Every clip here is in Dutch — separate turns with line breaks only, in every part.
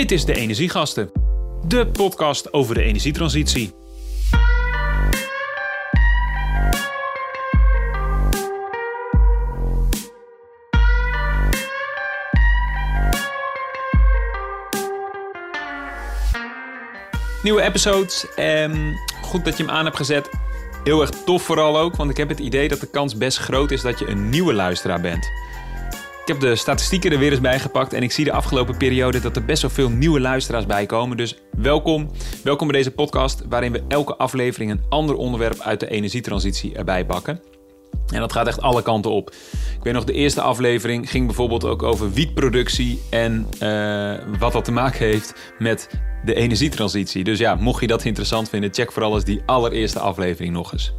Dit is De Energiegasten, de podcast over de energietransitie. Nieuwe episodes. Ehm, goed dat je hem aan hebt gezet. Heel erg tof vooral ook, want ik heb het idee dat de kans best groot is dat je een nieuwe luisteraar bent. Ik heb de statistieken er weer eens bij gepakt en ik zie de afgelopen periode dat er best wel veel nieuwe luisteraars bij komen. Dus welkom. Welkom bij deze podcast waarin we elke aflevering een ander onderwerp uit de energietransitie erbij pakken. En dat gaat echt alle kanten op. Ik weet nog, de eerste aflevering ging bijvoorbeeld ook over wietproductie en uh, wat dat te maken heeft met de energietransitie. Dus ja, mocht je dat interessant vinden, check vooral eens die allereerste aflevering nog eens.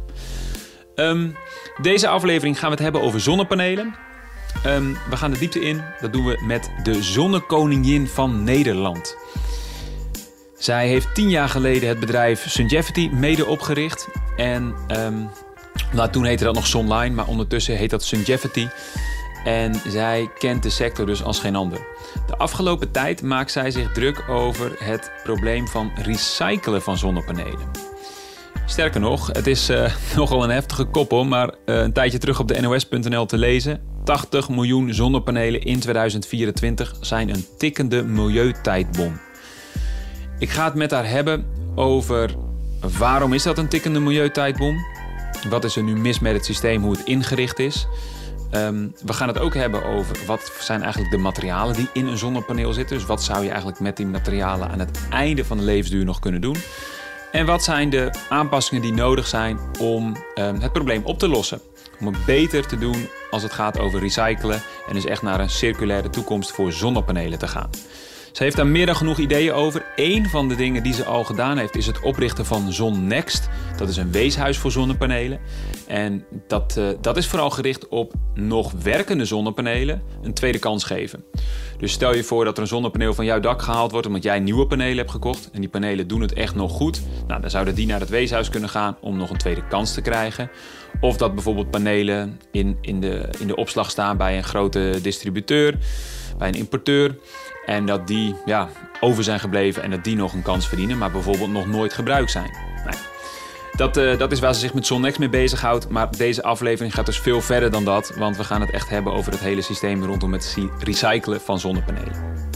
Um, deze aflevering gaan we het hebben over zonnepanelen. Um, we gaan de diepte in. Dat doen we met de zonnekoningin van Nederland. Zij heeft tien jaar geleden het bedrijf Sungevity mede opgericht. En um, toen heette dat nog Sunline, maar ondertussen heet dat Sungevity. En zij kent de sector dus als geen ander. De afgelopen tijd maakt zij zich druk over het probleem van recyclen van zonnepanelen. Sterker nog, het is uh, nogal een heftige koppel, maar uh, een tijdje terug op de NOS.nl te lezen. 80 miljoen zonnepanelen in 2024 zijn een tikkende milieutijdbom. Ik ga het met haar hebben over waarom is dat een tikkende milieutijdbom? Wat is er nu mis met het systeem, hoe het ingericht is? Um, we gaan het ook hebben over wat zijn eigenlijk de materialen die in een zonnepaneel zitten. Dus wat zou je eigenlijk met die materialen aan het einde van de levensduur nog kunnen doen? En wat zijn de aanpassingen die nodig zijn om um, het probleem op te lossen? Om het beter te doen als het gaat over recyclen en dus echt naar een circulaire toekomst voor zonnepanelen te gaan. Ze heeft daar meer dan genoeg ideeën over. Eén van de dingen die ze al gedaan heeft is het oprichten van ZonNext. Dat is een weeshuis voor zonnepanelen. En dat, uh, dat is vooral gericht op nog werkende zonnepanelen een tweede kans geven. Dus stel je voor dat er een zonnepaneel van jouw dak gehaald wordt omdat jij nieuwe panelen hebt gekocht. En die panelen doen het echt nog goed. Nou, dan zouden die naar het weeshuis kunnen gaan om nog een tweede kans te krijgen. Of dat bijvoorbeeld panelen in, in, de, in de opslag staan bij een grote distributeur, bij een importeur. En dat die ja, over zijn gebleven en dat die nog een kans verdienen, maar bijvoorbeeld nog nooit gebruikt zijn. Nee. Dat, uh, dat is waar ze zich met Sonnex mee bezighoudt. Maar deze aflevering gaat dus veel verder dan dat. Want we gaan het echt hebben over het hele systeem rondom het recyclen van zonnepanelen.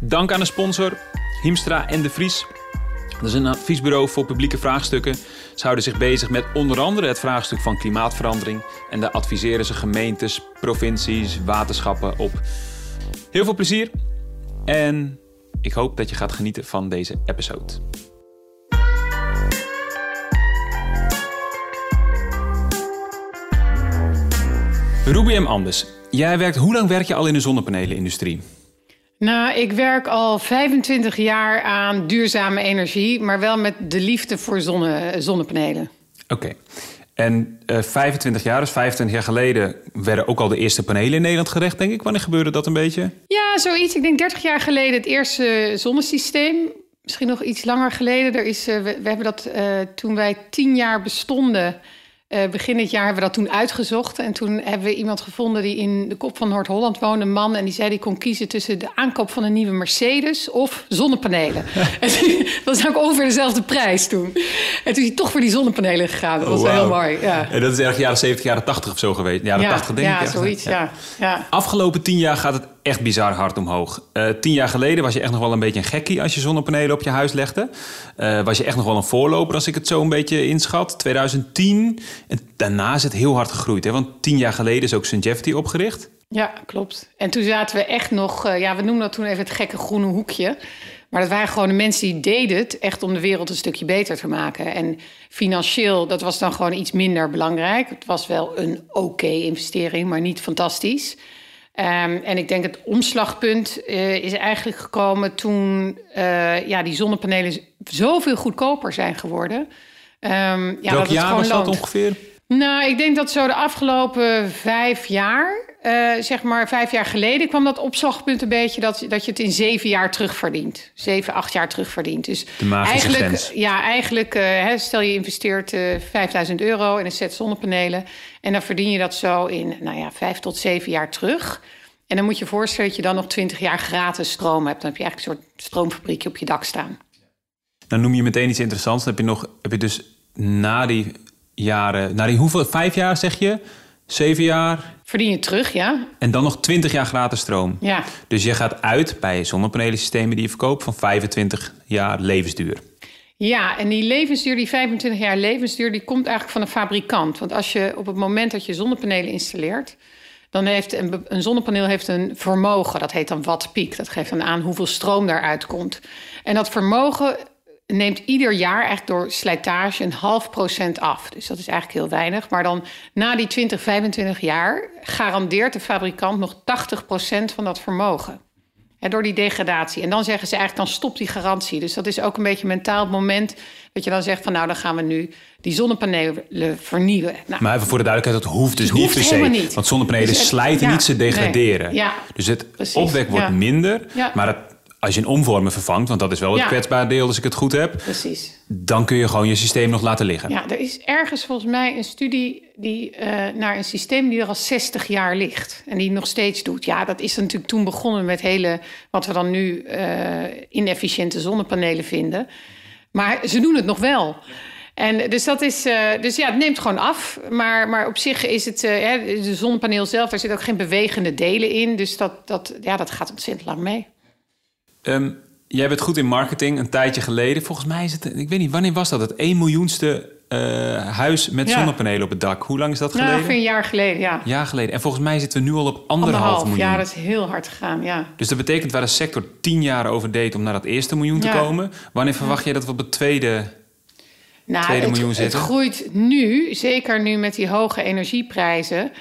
Dank aan de sponsor Hiemstra en de Vries. Dat is een adviesbureau voor publieke vraagstukken. Ze houden zich bezig met onder andere het vraagstuk van klimaatverandering. En daar adviseren ze gemeentes, provincies, waterschappen op. Heel veel plezier en ik hoop dat je gaat genieten van deze episode. Ruby M. Anders, jij werkt, hoe lang werk je al in de zonnepanelenindustrie?
Nou, ik werk al 25 jaar aan duurzame energie, maar wel met de liefde voor zonne, zonnepanelen.
Oké. Okay. En uh, 25 jaar, dus 25 jaar geleden, werden ook al de eerste panelen in Nederland gerecht, denk ik. Wanneer gebeurde dat een beetje?
Ja, zoiets. Ik denk 30 jaar geleden het eerste zonnesysteem. Misschien nog iets langer geleden. Er is, uh, we, we, hebben dat uh, toen wij 10 jaar bestonden uh, begin dit jaar hebben we dat toen uitgezocht. En toen hebben we iemand gevonden die in de kop van Noord-Holland woonde, een man. En die zei die kon kiezen tussen de aankoop van een nieuwe Mercedes of zonnepanelen. en dat was ook ongeveer dezelfde prijs toen. En toen is hij toch voor die zonnepanelen gegaan. Dat was oh, wow. heel mooi. Ja.
En dat is erg jaren 70, jaren 80 of zo geweest. Jaren
ja,
80 denk
ja,
ik.
Zoiets, ja. Ja.
Afgelopen tien jaar gaat het echt bizar hard omhoog. Uh, tien jaar geleden was je echt nog wel een beetje een gekkie als je zonnepanelen op je huis legde. Uh, was je echt nog wel een voorloper als ik het zo een beetje inschat. 2010. En daarna is het heel hard gegroeid. Hè? Want tien jaar geleden is ook Sungevity opgericht.
Ja, klopt. En toen zaten we echt nog... Uh, ja, we noemden dat toen even het gekke groene hoekje. Maar dat waren gewoon de mensen die deden het echt om de wereld een stukje beter te maken. En financieel, dat was dan gewoon iets minder belangrijk. Het was wel een oké investering, maar niet fantastisch. Um, en ik denk het omslagpunt uh, is eigenlijk gekomen toen uh, ja, die zonnepanelen zoveel goedkoper zijn geworden. Um,
ja, Welk dat jaar was dat ongeveer?
Nou, ik denk dat zo de afgelopen vijf jaar, uh, zeg maar vijf jaar geleden, kwam dat opslagpunt een beetje dat, dat je het in zeven jaar terugverdient. Zeven, acht jaar terugverdient. Dus
de
eigenlijk,
grens.
ja, eigenlijk, uh, stel je investeert uh, 5000 euro in een set zonnepanelen. En dan verdien je dat zo in, nou ja, vijf tot zeven jaar terug. En dan moet je voorstellen dat je dan nog 20 jaar gratis stroom hebt. Dan heb je eigenlijk een soort stroomfabriekje op je dak staan.
Dan noem je meteen iets interessants. Dan heb je, nog, heb je dus na die jaren, na die hoeveel, vijf jaar zeg je? Zeven jaar?
Verdien je terug, ja.
En dan nog 20 jaar gratis stroom.
Ja.
Dus je gaat uit bij zonnepanelensystemen die je verkoopt van 25 jaar levensduur.
Ja, en die levensduur, die 25 jaar levensduur, die komt eigenlijk van een fabrikant. Want als je op het moment dat je zonnepanelen installeert, dan heeft een, een zonnepaneel heeft een vermogen. Dat heet dan wattpiek. Dat geeft dan aan hoeveel stroom daaruit komt. En dat vermogen neemt ieder jaar eigenlijk door slijtage een half procent af. Dus dat is eigenlijk heel weinig. Maar dan na die 20, 25 jaar garandeert de fabrikant nog 80 procent van dat vermogen. En door die degradatie. En dan zeggen ze eigenlijk, dan stopt die garantie. Dus dat is ook een beetje een mentaal moment... dat je dan zegt van nou, dan gaan we nu die zonnepanelen vernieuwen. Nou,
maar even voor de duidelijkheid, dat hoeft dus
Het
niet
hoeft
per se.
niet.
Want zonnepanelen
Dus het-
slijten
ja,
niet, ze degraderen.
nee, ja,
dus het
precies,
opwek wordt
ja.
minder. Maar het, als je een omvormer vervangt, want dat is wel het
Ja.
kwetsbare deel als ik het goed heb...
precies.
dan kun je gewoon je systeem nog laten liggen.
Ja, er is ergens volgens mij een studie die, eh, naar een systeem die er al 60 jaar ligt. En die nog steeds doet. Ja, dat is natuurlijk toen begonnen met hele, wat we dan nu eh, inefficiënte zonnepanelen vinden. Maar ze doen het nog wel. En dus dat is, eh, dus ja, het neemt gewoon af. Maar, maar op zich is het, de zonnepaneel zelf, daar zitten ook geen bewegende delen in. Dus dat, dat, ja, dat gaat ontzettend lang mee.
Ehm, jij bent goed in marketing, een tijdje geleden. Volgens mij is het, ik weet niet, wanneer was dat? Het 1 miljoenste eh, huis met
Ja.
zonnepanelen op het dak. Hoe lang is dat geleden?
ongeveer een jaar geleden, ja.
jaar geleden. En volgens mij zitten we nu al op anderhalf,
Anderhalf,
miljoen.
ja, dat is heel hard gegaan, ja.
Dus dat betekent waar de sector tien jaar over deed om naar dat eerste miljoen te
Ja.
komen. Wanneer verwacht jij dat we op het tweede...
Nou,
tweede
het,
miljoen
het
zitten?
groeit nu, zeker nu met die hoge energieprijzen,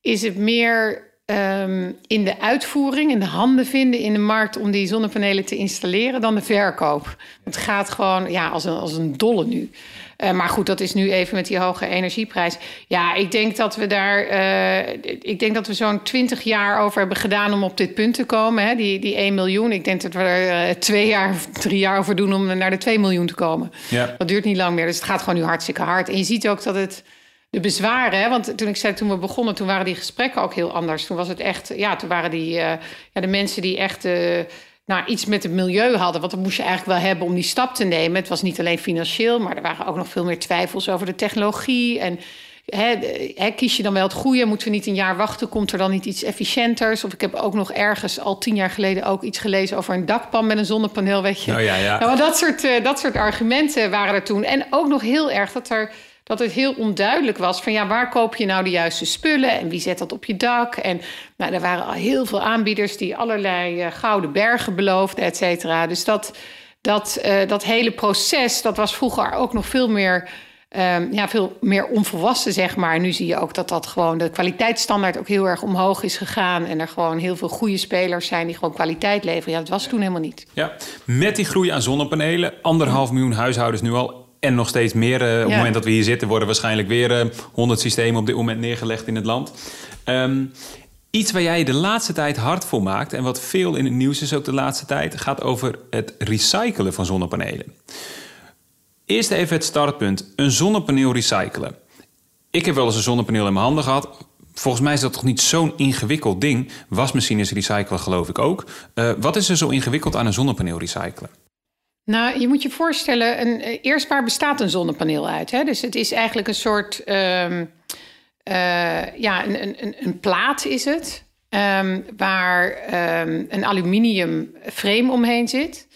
is het meer ehm, in de uitvoering, in de handen vinden in de markt om die zonnepanelen te installeren dan de verkoop. Het gaat gewoon ja, als, een, als een dolle nu. Eh, maar goed, dat is nu even met die hoge energieprijs. Ja, ik denk dat we daar. eh, ik denk dat we zo'n 20 jaar over hebben gedaan om op dit punt te komen. Hè? Die, die 1 miljoen. Ik denk dat we er eh, twee jaar of drie jaar over doen om naar de 2 miljoen te komen.
Ja.
Dat duurt niet lang meer. Dus het gaat gewoon nu hartstikke hard. En je ziet ook dat het. De bezwaren, hè, want toen ik zei toen we begonnen, toen waren die gesprekken ook heel anders. Toen was het echt, ja, toen waren die, eh, ja, de mensen die echt eh, nou, iets met het milieu hadden. Want dat moest je eigenlijk wel hebben om die stap te nemen. Het was niet alleen financieel, maar er waren ook nog veel meer twijfels over de technologie. En hè, de- hè, kies je dan wel het goede? Moeten we niet een jaar wachten? Komt er dan niet iets efficiënters? Of ik heb ook nog ergens al tien jaar geleden ook iets gelezen over een dakpan met een zonnepaneel, weet je.
Oh ja, ja.
Nou, maar dat soort, eh, dat soort argumenten waren er toen. En ook nog heel erg dat, er, dat het heel onduidelijk was... van ja, waar koop je nou de juiste spullen... en wie zet dat op je dak? En nou, er waren al heel veel aanbieders... die allerlei eh, gouden bergen beloofden, et cetera. Dus dat, dat, eh, dat hele proces, dat was vroeger ook nog veel meer... ehm, ja, veel meer onvolwassen, zeg maar. Nu zie je ook dat dat gewoon de kwaliteitsstandaard ook heel erg omhoog is gegaan. En er gewoon heel veel goede spelers zijn die gewoon kwaliteit leveren. Ja, dat was toen helemaal niet.
Ja, met die groei aan zonnepanelen, anderhalf miljoen huishoudens nu al. En nog steeds meer. eh, op het
Ja.
moment dat we hier zitten, worden waarschijnlijk weer eh, 100 systemen op dit moment neergelegd in het land. Ehm, iets waar jij de laatste tijd hard voor maakt, en wat veel in het nieuws is ook de laatste tijd, gaat over het recyclen van zonnepanelen. Eerst even het startpunt: een zonnepaneel recyclen. Ik heb wel eens een zonnepaneel in mijn handen gehad. Volgens mij is dat toch niet zo'n ingewikkeld ding. Wasmachines recyclen geloof ik ook. Eh, wat is er zo ingewikkeld aan een zonnepaneel recyclen?
Nou, je moet je voorstellen, een, eh, eerst waar bestaat een zonnepaneel uit? Hè? Dus het is eigenlijk een soort, ehm, eh, ja, een, een- een, plaat is het, ehm, waar ehm, een aluminium frame omheen zit.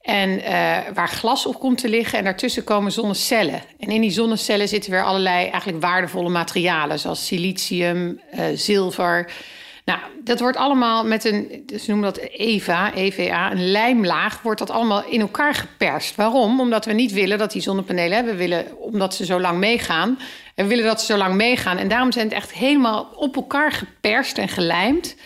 En eh, waar glas op komt te liggen en daartussen komen zonnecellen. En in die zonnecellen zitten weer allerlei eigenlijk waardevolle materialen, zoals silicium, zilver. Nou, dat wordt allemaal met een, ze noemen dat EVA, EVA, een lijmlaag, wordt dat allemaal in elkaar geperst. Waarom? Omdat we niet willen dat die zonnepanelen, hè, we willen, omdat ze zo lang meegaan, en we willen dat ze zo lang meegaan. En daarom zijn het echt helemaal op elkaar geperst en gelijmd.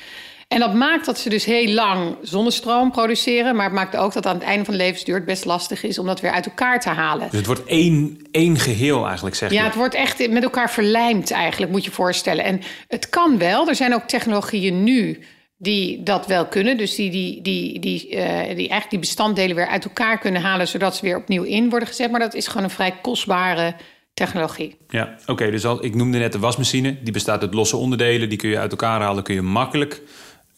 En dat maakt dat ze dus heel lang zonnestroom produceren. Maar het maakt ook dat aan het einde van de levensduur het best lastig is om dat weer uit elkaar te halen.
Dus het wordt één, één geheel eigenlijk, zeg je.
Ja, het wordt echt met elkaar verlijmd eigenlijk, moet je je voorstellen. En het kan wel. Er zijn ook technologieën nu die dat wel kunnen. Dus die, die, die, die, eh, die eigenlijk die bestanddelen weer uit elkaar kunnen halen... zodat ze weer opnieuw in worden gezet. Maar dat is gewoon een vrij kostbare technologie.
Ja, oké. dus al, ik noemde net de wasmachine. Die bestaat uit losse onderdelen. Die kun je uit elkaar halen. Kun je makkelijk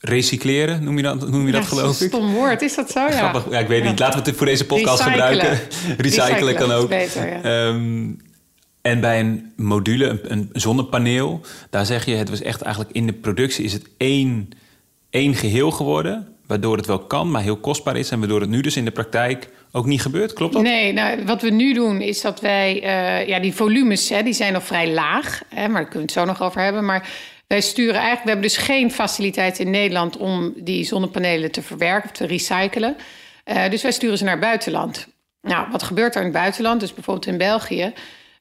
recycleren, noem je dat, noem je dat geloof ik?
Stom woord, is dat zo? Ja.
Grappig. Ja, ik weet niet. Laten we het voor deze podcast
Recyclen.
gebruiken. Recyclen, kan ook.
Beter, ja.
Ehm, en bij een module, een, een zonnepaneel, daar zeg je, het was echt eigenlijk in de productie is het één, één geheel geworden. Waardoor het wel kan, maar heel kostbaar is. En waardoor het nu dus in de praktijk ook niet gebeurt. Klopt dat?
Nee, nou, wat we nu doen is dat wij... eh, ja, die volumes, hè, die zijn nog vrij laag. Hè, maar daar kunnen we het zo nog over hebben. Maar wij sturen eigenlijk... We hebben dus geen faciliteit in Nederland... om die zonnepanelen te verwerken of te recyclen. Eh, dus wij sturen ze naar het buitenland. Nou, wat gebeurt er in het buitenland? Dus bijvoorbeeld in België...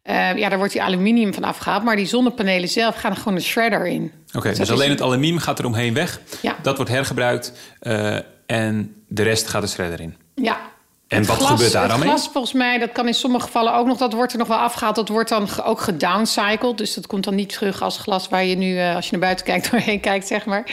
eh, ja, daar wordt die aluminium van afgehaald. Maar die zonnepanelen zelf gaan er gewoon een shredder in.
Oké, dus
dat
alleen
is-
het aluminium gaat er omheen weg.
Ja.
Dat wordt hergebruikt eh, en de rest gaat de shredder in.
Ja.
En
Het
wat
glas-
gebeurt daar dan
het
mee?
glas volgens mij, dat kan in sommige gevallen ook nog... dat wordt er nog wel afgehaald. Dat wordt dan ook gedowncycled. Dus dat komt dan niet terug als glas... waar je nu, eh, als je naar buiten kijkt, doorheen kijkt, zeg maar.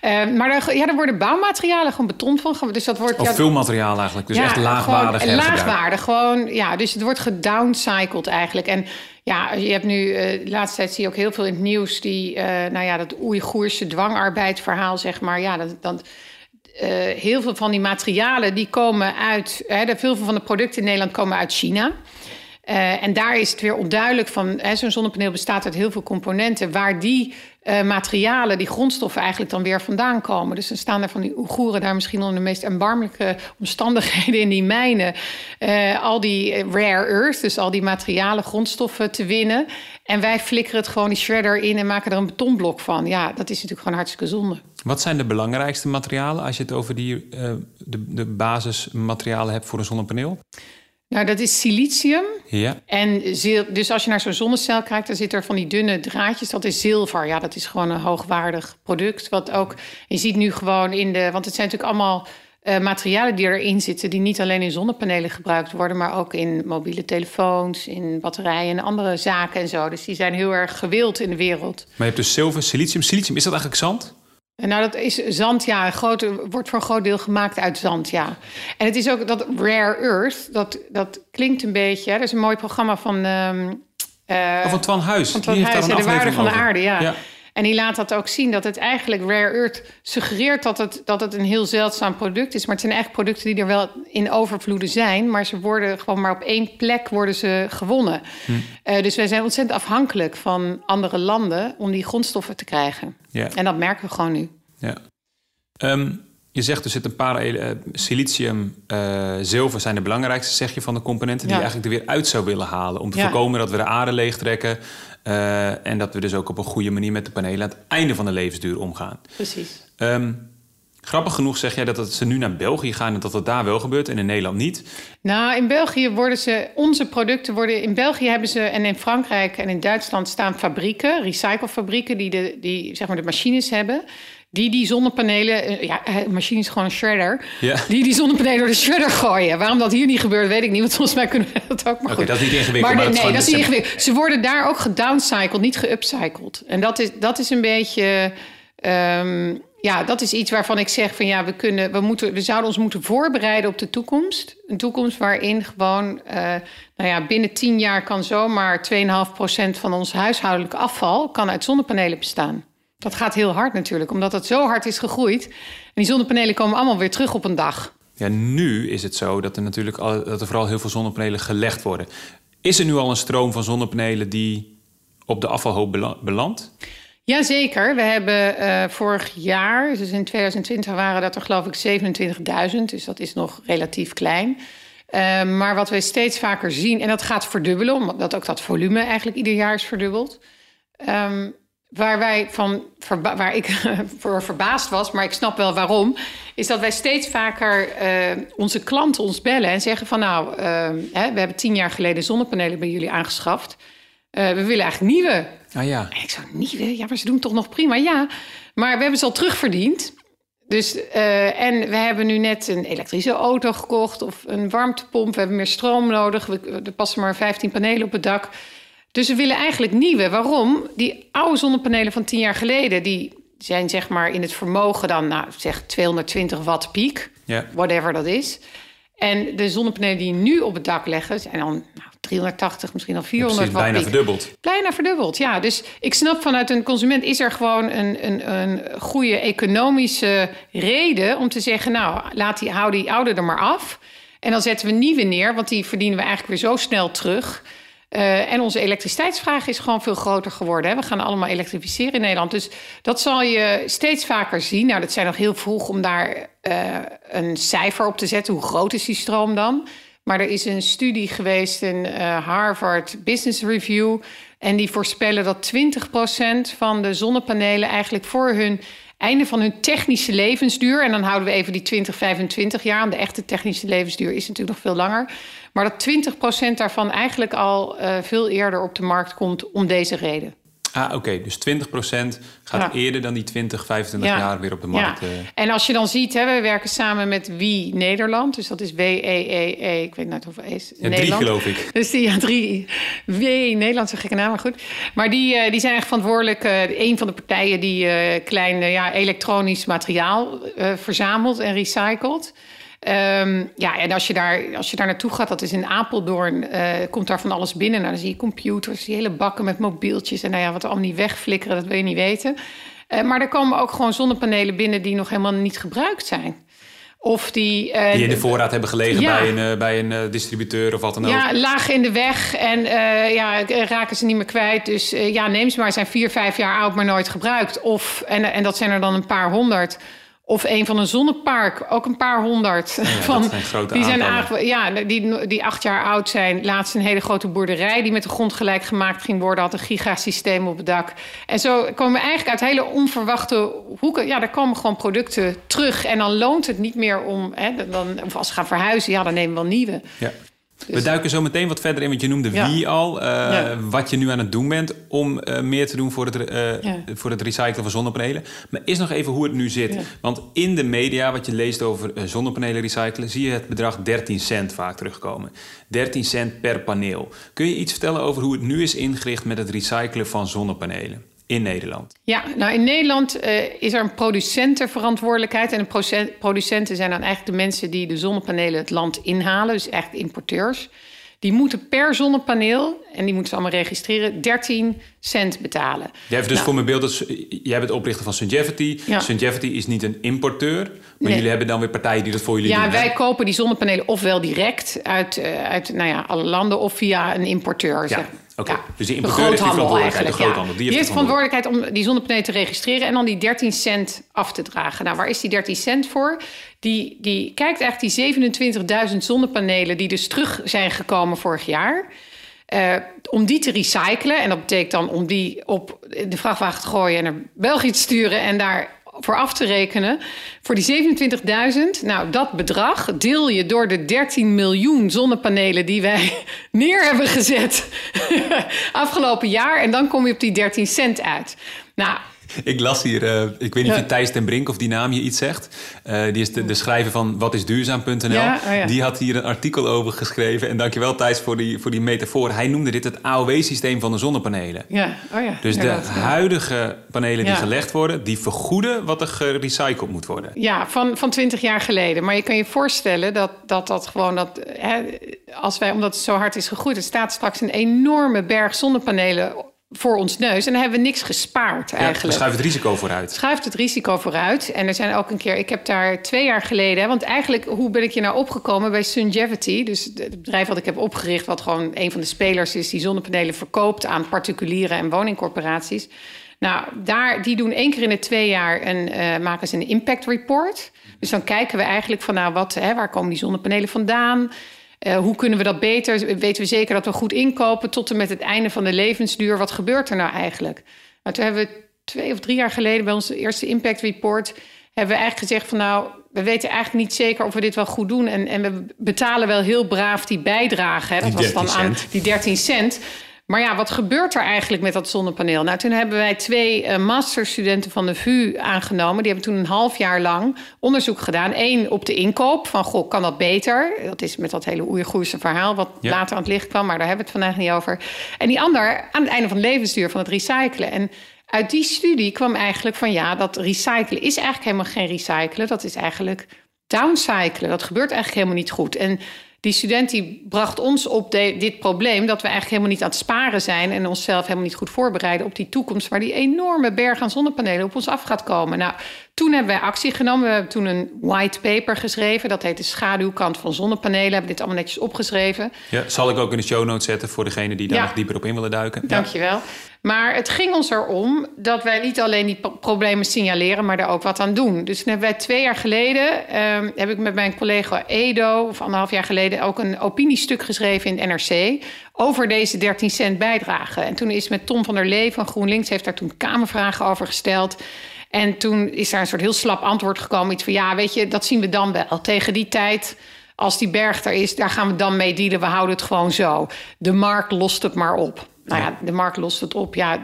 Eh, maar er, ja, er worden bouwmaterialen, gewoon beton van... Dus dat wordt...
Of
ja,
veel materiaal eigenlijk. Dus
ja,
echt laagwaardig
gewoon. Laagwaardig, gewoon. Ja, dus het wordt gedowncycled eigenlijk. En ja, je hebt nu... eh, de laatste tijd zie je ook heel veel in het nieuws... die, nou ja, dat Oeigoerse dwangarbeid verhaal, zeg maar. Ja, dat... dat eh, heel veel van die materialen die komen uit. Hè, veel van de producten in Nederland komen uit China. Eh, en daar is het weer onduidelijk van. Zo'n zonnepaneel bestaat uit heel veel componenten. Waar die eh, materialen, die grondstoffen eigenlijk dan weer vandaan komen. Dus dan staan er van die Oeigoeren daar misschien onder de meest erbarmelijke omstandigheden in die mijnen. eh, al die rare earth, dus al die materialen, grondstoffen te winnen. En wij flikkeren het gewoon die shredder in en maken er een betonblok van. Ja, dat is natuurlijk gewoon hartstikke zonde.
Wat zijn de belangrijkste materialen als je het over die, eh, de, de basismaterialen hebt voor een zonnepaneel?
Nou, dat is silicium.
Ja.
En zil- dus als je naar zo'n zonnecel kijkt, dan zit er van die dunne draadjes. Dat is zilver. Ja, dat is gewoon een hoogwaardig product. Wat ook, je ziet nu gewoon in de, want het zijn natuurlijk allemaal eh, materialen die erin zitten, die niet alleen in zonnepanelen gebruikt worden, maar ook in mobiele telefoons, in batterijen en andere zaken en zo. Dus die zijn heel erg gewild in de wereld.
Maar je hebt dus zilver, silicium. Silicium, is dat eigenlijk zand?
En nou, dat is zand, ja. Groot, wordt voor een groot deel gemaakt uit zand, ja. En het is ook dat rare earth, dat, dat klinkt een beetje... Hè, er is een mooi programma van... ehm eh,
Of van Twan Huis.
van
Die
Twan Huis, de waarde van de aarde, ja.
Ja.
En die laat dat ook zien, dat het eigenlijk rare earth suggereert dat het, dat het een heel zeldzaam product is. Maar het zijn echt producten die er wel in overvloeden zijn. Maar ze worden gewoon maar op één plek worden ze gewonnen.
Hm.
Eh, dus wij zijn ontzettend afhankelijk van andere landen om die grondstoffen te krijgen.
Ja.
En dat merken we gewoon nu.
Ja. Ehm, je zegt er zit een paar eh, silicium, eh, zilver zijn de belangrijkste, zeg je, van de componenten die
Ja.
je eigenlijk er weer uit zou willen halen. Om te
Ja.
voorkomen dat we de aarde leegtrekken. eh, en dat we dus ook op een goede manier met de panelen aan het einde van de levensduur omgaan.
Precies.
Ehm, grappig genoeg zeg jij dat het ze nu naar België gaan en dat het daar wel gebeurt en in Nederland niet.
Nou, in België worden ze, onze producten worden, in België hebben ze en in Frankrijk en in Duitsland staan fabrieken, recyclefabrieken, die de, die, zeg maar de machines hebben. Die die zonnepanelen, eh, ja, eh, machine is gewoon een shredder.
Ja.
Die die zonnepanelen door de shredder gooien. Waarom dat hier niet gebeurt, weet ik niet. Want volgens mij kunnen we dat ook. Maar goed.
dat is niet ingewikkeld,
Maar,
maar
nee,
dat is
nee, dat is
gewoon-
niet ingewikkeld. Ze worden daar ook gedowncycled, niet geupcycled. En dat is, dat is een beetje. ehm, ja, dat is iets waarvan ik zeg van ja, we kunnen, we moeten, we zouden ons moeten voorbereiden op de toekomst. Een toekomst waarin gewoon, eh, nou ja, binnen tien jaar kan zomaar 2,5% van ons huishoudelijk afval kan uit zonnepanelen bestaan. Dat gaat heel hard natuurlijk, omdat het zo hard is gegroeid. En die zonnepanelen komen allemaal weer terug op een dag.
Ja, nu is het zo dat er natuurlijk al, dat er vooral heel veel zonnepanelen gelegd worden. Is er nu al een stroom van zonnepanelen die op de afvalhoop bela- belandt?
Jazeker, we hebben eh, vorig jaar, dus in 2020 waren dat er geloof ik 27.000, dus dat is nog relatief klein. Eh, maar wat we steeds vaker zien, en dat gaat verdubbelen, omdat ook dat volume eigenlijk ieder jaar is verdubbeld. Ehm, waar wij van, waar ik voor verbaasd was, maar ik snap wel waarom, is dat wij steeds vaker eh, onze klanten ons bellen en zeggen van nou, ehm, hè, we hebben tien jaar geleden zonnepanelen bij jullie aangeschaft. Eh, we willen eigenlijk nieuwe.
Ah ja.
En ik zo, nieuwe? Ja, maar ze doen toch nog prima? Ja, maar we hebben ze al terugverdiend. Dus, eh, en we hebben nu net een elektrische auto gekocht of een warmtepomp. We hebben meer stroom nodig. We, er passen maar 15 panelen op het dak. Dus we willen eigenlijk nieuwe. Waarom? Die oude zonnepanelen van 10 jaar geleden... die zijn zeg maar in het vermogen dan, nou, zeg 220 watt piek.
Ja.
Whatever dat is. En de zonnepanelen die nu op het dak leggen, zijn dan nou, 380, misschien al 400
ja, bijna verdubbeld.
Bijna verdubbeld, ja. Dus ik snap vanuit een consument is er gewoon een, een, een goede economische reden om te zeggen, nou, laat die, hou die oude er maar af. En dan zetten we nieuwe neer, want die verdienen we eigenlijk weer zo snel terug. Uh, en onze elektriciteitsvraag is gewoon veel groter geworden. Hè. We gaan allemaal elektrificeren in Nederland. Dus dat zal je steeds vaker zien. Nou, dat zijn nog heel vroeg om daar uh, een cijfer op te zetten. Hoe groot is die stroom dan? Maar er is een studie geweest in uh, Harvard Business Review. En die voorspellen dat 20% van de zonnepanelen eigenlijk voor hun einde van hun technische levensduur. En dan houden we even die 20, 25 jaar. De echte technische levensduur is natuurlijk nog veel langer. Maar dat 20% daarvan eigenlijk al uh, veel eerder op de markt komt om deze reden.
Ah, oké. Okay. Dus 20% gaat eerder dan die 20, 25 ja. jaar weer op de markt. Ja.
En als je dan ziet, hè, we werken samen met Wie Nederland. Dus dat is W-E-E-E. -E, ik weet niet hoeveel is.
Ja, drie geloof ik.
Dus die, ja, drie. Wie Nederland, zo gekke naam, maar goed. Maar die, uh, die zijn echt verantwoordelijk. Uh, een van de partijen die klein ja, elektronisch materiaal verzamelt en recycelt. Um, ja, en als je, daar, als je daar naartoe gaat, dat is in Apeldoorn, uh, komt daar van alles binnen. Nou, dan zie je computers, die hele bakken met mobieltjes. En nou ja, wat er allemaal niet wegflikkeren, dat wil je niet weten. Uh, maar er komen ook gewoon zonnepanelen binnen die nog helemaal niet gebruikt zijn. Of die,
uh, die in de voorraad hebben gelegen ja. bij een, bij een distributeur of wat dan ook.
Ja, laag in de weg en ja, raken ze niet meer kwijt. Dus ja, neem ze maar, zijn vier, vijf jaar oud, maar nooit gebruikt. Of, en, en dat zijn er dan een paar honderd. Of een van een zonnepark, ook een paar honderd.
Ja,
van,
zijn
die zijn ja, die, die acht jaar oud zijn. Laatst een hele grote boerderij die met de grond gelijk gemaakt ging worden. Had een gigasysteem op het dak. En zo komen we eigenlijk uit hele onverwachte hoeken. Ja, daar komen gewoon producten terug. En dan loont het niet meer om. Hè, dan, of als ze gaan verhuizen, ja, dan nemen we wel nieuwe.
Ja. We duiken zo meteen wat verder in, want je noemde wie al. Uh, ja. Wat je nu aan het doen bent om uh, meer te doen voor het, uh, ja. voor het recyclen van zonnepanelen. Maar is nog even hoe het nu zit. Want in de media, wat je leest over zonnepanelen recyclen, zie je het bedrag 13 cent vaak terugkomen. 13 cent per paneel. Kun je iets vertellen over hoe het nu is ingericht met het recyclen van zonnepanelen? In Nederland?
Ja, nou in Nederland uh, is er een producentenverantwoordelijkheid. En de producenten zijn dan eigenlijk de mensen die de zonnepanelen het land inhalen, dus echt importeurs. Die moeten per zonnepaneel, en die moeten ze allemaal registreren, 13 cent betalen.
Jij hebt dus nou, voor mijn beeld, dat jij bent oprichter van Sungevity. Ja. Sungevity is niet een importeur, maar nee. jullie hebben dan weer partijen die dat voor jullie
ja,
doen.
Ja, wij kopen die zonnepanelen ofwel direct uit, uh, uit nou ja, alle landen of via een importeur.
Ja. Okay. ja, dus de importeur heeft die verantwoordelijkheid, de groothandel.
Die, die heeft de verantwoordelijkheid om die zonnepanelen te registreren... en dan die 13 cent af te dragen. Nou, waar is die 13 cent voor? Die, die kijkt eigenlijk die 27.000 zonnepanelen... die dus terug zijn gekomen vorig jaar... Uh, om die te recyclen. En dat betekent dan om die op de vrachtwagen te gooien... en naar België te sturen en daar voor af te rekenen. Voor die 27.000, nou dat bedrag deel je door de 13 miljoen zonnepanelen die wij neer hebben gezet afgelopen jaar. En dan kom je op die 13 cent uit. Nou,
ik las hier, uh, ik weet niet of Thijs ten Brink of die naam je iets zegt. Uh, die is de, de, schrijver van watisduurzaam.nl. Ja, oh ja. Die had hier een artikel over geschreven. En dankjewel Thijs voor die, voor die metafoor. Hij noemde dit het AOW-systeem van de zonnepanelen.
Ja, oh ja.
Dus de huidige panelen die gelegd worden, die vergoeden wat er gerecycled moet worden.
Ja, van, van 20 jaar geleden. Maar je kan je voorstellen dat dat, dat gewoon dat, hè, als wij, omdat het zo hard is gegroeid, er staat straks een enorme berg zonnepanelen voor ons neus. En dan hebben we niks gespaard eigenlijk. Ja,
schuift het risico vooruit.
Schuift het risico vooruit. En er zijn ook een keer... Ik heb daar twee jaar geleden... Want eigenlijk, hoe ben ik hier nou opgekomen bij Sungevity? Dus het bedrijf wat ik heb opgericht... wat gewoon een van de spelers is... die zonnepanelen verkoopt aan particulieren en woningcorporaties. Nou, daar, die doen één keer in de twee jaar... een uh, maken ze een impact report. Dus dan kijken we eigenlijk van... nou, wat, hè, waar komen die zonnepanelen vandaan... Uh, hoe kunnen we dat beter? Weten we zeker dat we goed inkopen tot en met het einde van de levensduur? Wat gebeurt er nou eigenlijk? Nou, toen hebben we twee of drie jaar geleden bij ons eerste impact report hebben we eigenlijk gezegd van nou, we weten eigenlijk niet zeker of we dit wel goed doen. En, en we betalen wel heel braaf die bijdrage. Hè? Dat was dan aan die 13 cent. Maar ja, wat gebeurt er eigenlijk met dat zonnepaneel? Nou, toen hebben wij twee uh, masterstudenten van de VU aangenomen. Die hebben toen een half jaar lang onderzoek gedaan. Eén op de inkoop, van goh, kan dat beter? Dat is met dat hele Oeigoerse verhaal... wat ja. later aan het licht kwam, maar daar hebben we het vandaag niet over. En die ander aan het einde van het levensduur van het recyclen. En uit die studie kwam eigenlijk van... ja, dat recyclen is eigenlijk helemaal geen recyclen. Dat is eigenlijk downcyclen. Dat gebeurt eigenlijk helemaal niet goed. En die student die bracht ons op dit probleem dat we eigenlijk helemaal niet aan het sparen zijn en onszelf helemaal niet goed voorbereiden op die toekomst waar die enorme berg aan zonnepanelen op ons af gaat komen. Nou, toen hebben wij actie genomen. We hebben toen een white paper geschreven. Dat heet de schaduwkant van zonnepanelen. We hebben dit allemaal netjes opgeschreven.
Ja, zal ik ook in de show notes zetten voor degene die daar nog dieper op in willen duiken.
Dankjewel. Ja. Maar het ging ons erom dat wij niet alleen die problemen signaleren, maar daar ook wat aan doen. Dus hebben wij twee jaar geleden, ehm, heb ik met mijn collega Edo, of anderhalf jaar geleden, ook een opiniestuk geschreven in het NRC over deze 13 cent bijdrage. En toen is met Tom van der Lee van GroenLinks, heeft daar toen Kamervragen over gesteld. En toen is daar een soort heel slap antwoord gekomen. Iets van, ja, weet je, dat zien we dan wel. Tegen die tijd, als die berg er is, daar gaan we dan mee dealen. We houden het gewoon zo. De markt lost het maar op. Nou ja, de markt lost het op. Ja,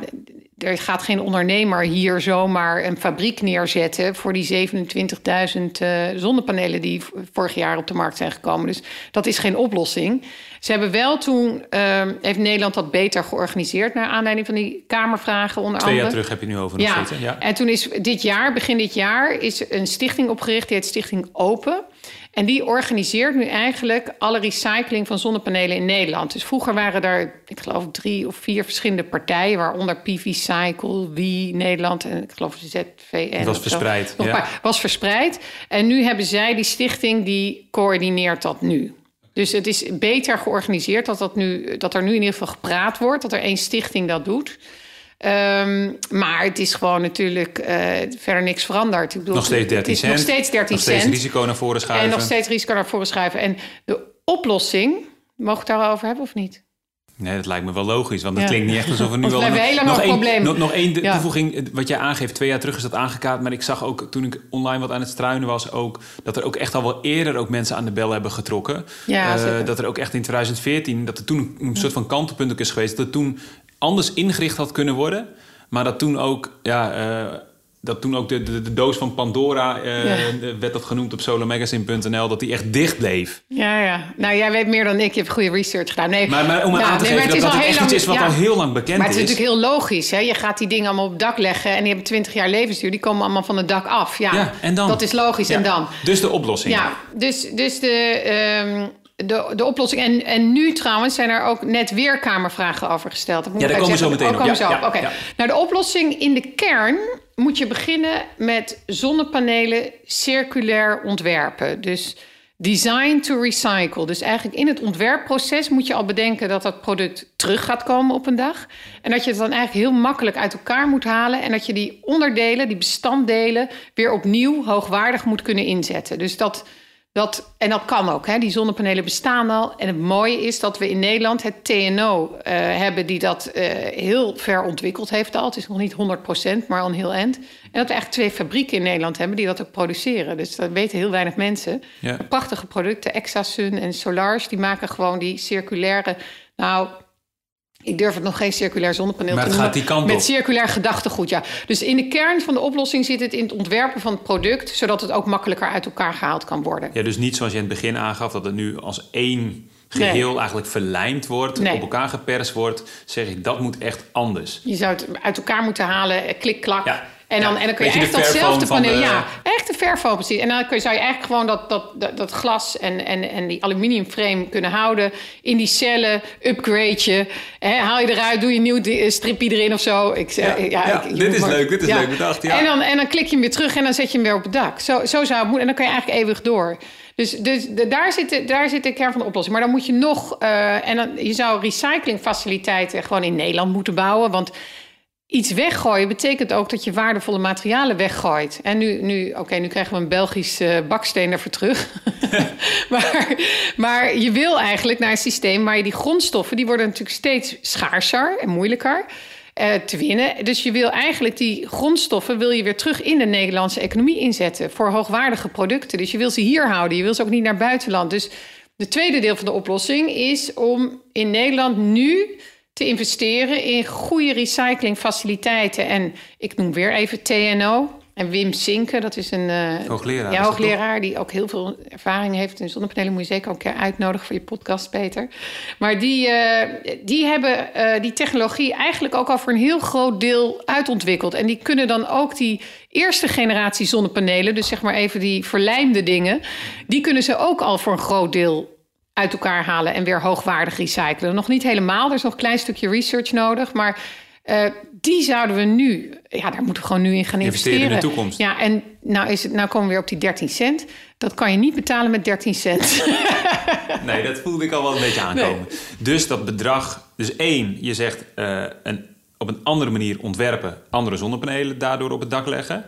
er gaat geen ondernemer hier zomaar een fabriek neerzetten voor die 27.000 uh, zonnepanelen die vorig jaar op de markt zijn gekomen. Dus dat is geen oplossing. Ze hebben wel toen, uh, heeft Nederland dat beter georganiseerd naar aanleiding van die Kamervragen onder
Twee
andere.
jaar terug heb je nu over
ja.
Ja.
En toen is dit jaar, begin dit jaar, is een stichting opgericht, die heet Stichting Open. En die organiseert nu eigenlijk alle recycling van zonnepanelen in Nederland. Dus vroeger waren er, ik geloof, drie of vier verschillende partijen, waaronder PV Cycle, Wie Nederland en ik geloof ZVN.
Het was verspreid.
Ja. was verspreid. En nu hebben zij die stichting die coördineert dat nu. Dus het is beter georganiseerd dat, dat, nu, dat er nu in ieder geval gepraat wordt, dat er één stichting dat doet. Um, maar het is gewoon natuurlijk uh, verder niks veranderd. Ik
bedoel, nog steeds 13 cent.
Nog steeds 13
nog steeds
cent.
risico naar voren schuiven.
En nog steeds risico naar voren schuiven. En de oplossing, mogen we het daarover hebben of niet?
Nee, dat lijkt me wel logisch. Want het ja. klinkt niet echt alsof we nu
al...
Nog,
heel
nog,
één, probleem.
nog, nog één ja. toevoeging. Wat jij aangeeft, twee jaar terug is dat aangekaart. Maar ik zag ook, toen ik online wat aan het struinen was... Ook, dat er ook echt al wel eerder ook mensen aan de bel hebben getrokken.
Ja,
uh, dat er ook echt in 2014... dat er toen een soort van kantelpunt is geweest. Dat toen anders ingericht had kunnen worden... Maar dat toen ook, ja, uh, dat toen ook de, de, de, doos van Pandora, uh, ja. werd dat genoemd op solarmagazine.nl, dat die echt dicht bleef.
Ja, ja. Nou, jij weet meer dan ik. Je hebt goede research gedaan. Nee,
maar, maar om
ja,
aan te
nee,
geven dat, dat het echt
lang,
iets is wat
ja.
al heel lang bekend
maar het is.
is.
natuurlijk heel logisch. Hè? Je gaat die dingen allemaal op het dak leggen en die hebben 20 jaar levensduur. Die komen allemaal van het dak af. Ja,
ja en dan?
dat is logisch. En dan?
Dus de oplossing.
Ja, dus, dus de... Um, de, de oplossing. En, en nu trouwens zijn er ook net weer Kamervragen over gesteld. Dat moet
ja, daar komen we zo meteen
op.
op. Ja,
zo.
ja,
okay.
ja.
Nou, de oplossing in de kern moet je beginnen met zonnepanelen circulair ontwerpen. Dus design to recycle. Dus eigenlijk in het ontwerpproces moet je al bedenken dat dat product terug gaat komen op een dag. En dat je het dan eigenlijk heel makkelijk uit elkaar moet halen. En dat je die onderdelen, die bestanddelen, weer opnieuw hoogwaardig moet kunnen inzetten. Dus dat. Dat, en dat kan ook. Hè. Die zonnepanelen bestaan al. En het mooie is dat we in Nederland het TNO uh, hebben... die dat uh, heel ver ontwikkeld heeft al. Het is nog niet 100% maar al een heel eind. En dat we eigenlijk twee fabrieken in Nederland hebben... die dat ook produceren. Dus dat weten heel weinig mensen.
Ja.
Prachtige producten. Exasun en Solars, die maken gewoon die circulaire... Nou, ik durf het nog geen circulair zonnepaneel
maar
te noemen.
gaat die kant
met
op.
circulair gedachtegoed, ja. Dus in de kern van de oplossing zit het in het ontwerpen van het product... zodat het ook makkelijker uit elkaar gehaald kan worden.
Ja, dus niet zoals je in het begin aangaf... dat het nu als één geheel nee. eigenlijk verlijmd wordt...
Nee.
op elkaar geperst wordt... zeg ik, dat moet echt anders.
Je zou het uit elkaar moeten halen, klik-klak...
Ja.
En dan, en dan kun je echt datzelfde paneel... De... Ja, echt de verfoam precies. En dan kun je, zou je eigenlijk gewoon dat, dat, dat, dat glas en, en, en die aluminiumframe kunnen houden... in die cellen, upgrade je. Hè, haal je eruit, doe je een nieuw stripje erin of zo. Ik,
ja,
ja,
ja
ik,
dit is maar, leuk, dit is leuk bedacht. Ja.
En, dan, en dan klik je hem weer terug en dan zet je hem weer op het dak. Zo, zo zou het moeten. En dan kun je eigenlijk eeuwig door. Dus, dus de, daar, zit de, daar zit de kern van de oplossing. Maar dan moet je nog... Uh, en dan, je zou recyclingfaciliteiten gewoon in Nederland moeten bouwen. Want iets weggooien betekent ook dat je waardevolle materialen weggooit. En nu, nu oké, nu krijgen we een Belgisch uh, baksteen ervoor terug. maar, maar je wil eigenlijk naar een systeem waar je die grondstoffen... die worden natuurlijk steeds schaarser en moeilijker... Uh, te winnen. Dus je wil eigenlijk die grondstoffen wil je weer terug in de Nederlandse economie inzetten voor hoogwaardige producten. Dus je wil ze hier houden. Je wil ze ook niet naar buitenland. Dus de tweede deel van de oplossing is om in Nederland nu te investeren in goede recyclingfaciliteiten. En ik noem weer even TNO. En Wim Sinke, dat is een uh,
hoogleraar,
ja, hoogleraar die ook heel veel ervaring heeft in zonnepanelen. Moet je zeker ook een keer uitnodigen voor je podcast, Peter. Maar die, uh, die hebben uh, die technologie eigenlijk ook al voor een heel groot deel uitontwikkeld. En die kunnen dan ook die eerste generatie zonnepanelen, dus zeg maar even die verlijmde dingen, die kunnen ze ook al voor een groot deel uit elkaar halen en weer hoogwaardig recyclen. Nog niet helemaal, er is nog een klein stukje research nodig, maar uh, die zouden we nu, ja, daar moeten we gewoon nu in gaan investeren.
investeren. in de toekomst.
Ja, en nou, is het, nou komen we weer op die 13 cent. Dat kan je niet betalen met 13 cent.
nee, dat voelde ik al wel een beetje aankomen. Nee. Dus dat bedrag, dus één, je zegt uh, een, op een andere manier ontwerpen, andere zonnepanelen daardoor op het dak leggen.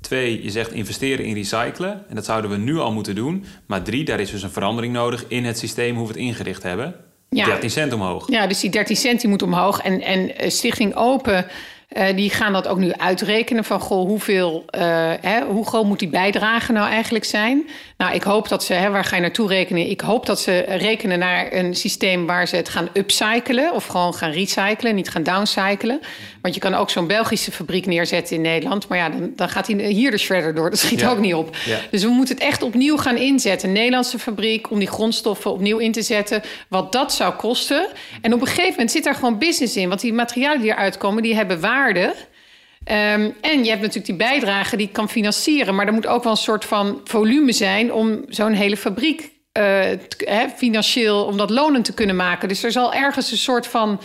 Twee, je zegt investeren in recyclen. En dat zouden we nu al moeten doen. Maar drie, daar is dus een verandering nodig in het systeem hoe we het ingericht hebben.
Ja.
13 cent omhoog.
Ja, dus die 13 cent die moet omhoog. En, en eh, Stichting Open, uh, die gaan dat ook nu uitrekenen van goh, hoeveel, uh, hè, hoe groot moet die bijdrage nou eigenlijk zijn? Nou, ik hoop dat ze, hè, waar ga je naartoe rekenen? Ik hoop dat ze rekenen naar een systeem waar ze het gaan upcyclen of gewoon gaan recyclen, niet gaan downcyclen. Want je kan ook zo'n Belgische fabriek neerzetten in Nederland, maar ja, dan, dan gaat hij hier de shredder door. Dat schiet
Ja.
ook niet op.
Ja.
Dus we moeten het echt opnieuw gaan inzetten. Een Nederlandse fabriek om die grondstoffen opnieuw in te zetten. Wat dat zou kosten. En op een gegeven moment zit daar gewoon business in. Want die materialen die eruit komen, die hebben waarde. Ehm, en je hebt natuurlijk die bijdrage die kan financieren. Maar er moet ook wel een soort van volume zijn om zo'n hele fabriek eh, financieel om dat lonend te kunnen maken. Dus er zal ergens een soort van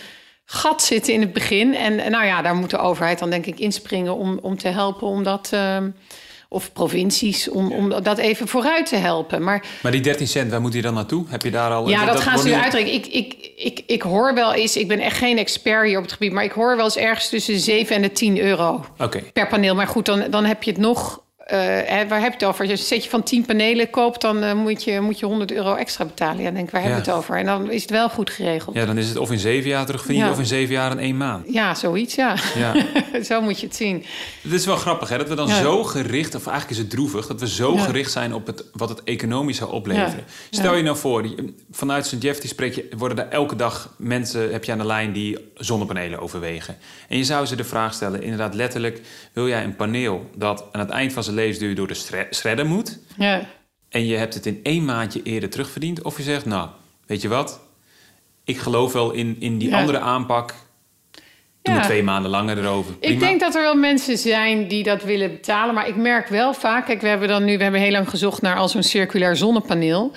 gat zitten in het begin. En nou ja, daar moet de overheid dan denk ik inspringen om, om te helpen om dat. ehm, of provincies, om, om dat even vooruit te helpen. Maar
Maar die 13 cent, waar moet je dan naartoe? Heb je daar al...
ja, dat, gaan ze nu uitrekenen. Ik, ik, ik, ik hoor wel eens, ik ben echt geen expert hier op het gebied, maar ik hoor wel eens ergens tussen 7 en de 10 euro
Oké.
per paneel. Maar goed, dan, dan heb je het nog. Eh, waar heb je het over? Als je een setje van 10 panelen koopt, dan eh, moet, je, moet je 100 euro extra betalen. Ja, denk waar hebben we
Ja.
het over? En dan is het wel goed geregeld. Ja,
Ja, dan is het of in zeven jaar terugverdienen
Ja.
of in zeven jaar in één maand.
zoiets, ja.
Ja.
Zo moet je het zien.
Het is wel grappig hè, dat we dan
Ja.
zo gericht, of eigenlijk is het droevig, dat we zo
Ja.
gericht zijn op het, wat het economisch zou opleveren.
Ja.
Stel
Ja.
je nou voor, die- vanuit St. Jeff die spreek je, worden er elke dag mensen, heb je aan de lijn die zonnepanelen overwegen. En je zou ze de vraag stellen, inderdaad letterlijk, wil jij een paneel dat aan het eind van zijn levensduur door de shre- shredder moet
Ja.
en je hebt het in één maandje eerder terugverdiend, of je zegt, nou, weet je wat, ik geloof wel in, in die
Ja.
andere aanpak, doe
Ja.
twee maanden langer erover.
Ik denk dat er wel mensen zijn die dat willen betalen. Maar ik merk wel vaak... Kijk, we hebben dan nu... We hebben heel lang gezocht naar al zo'n circulair zonnepaneel.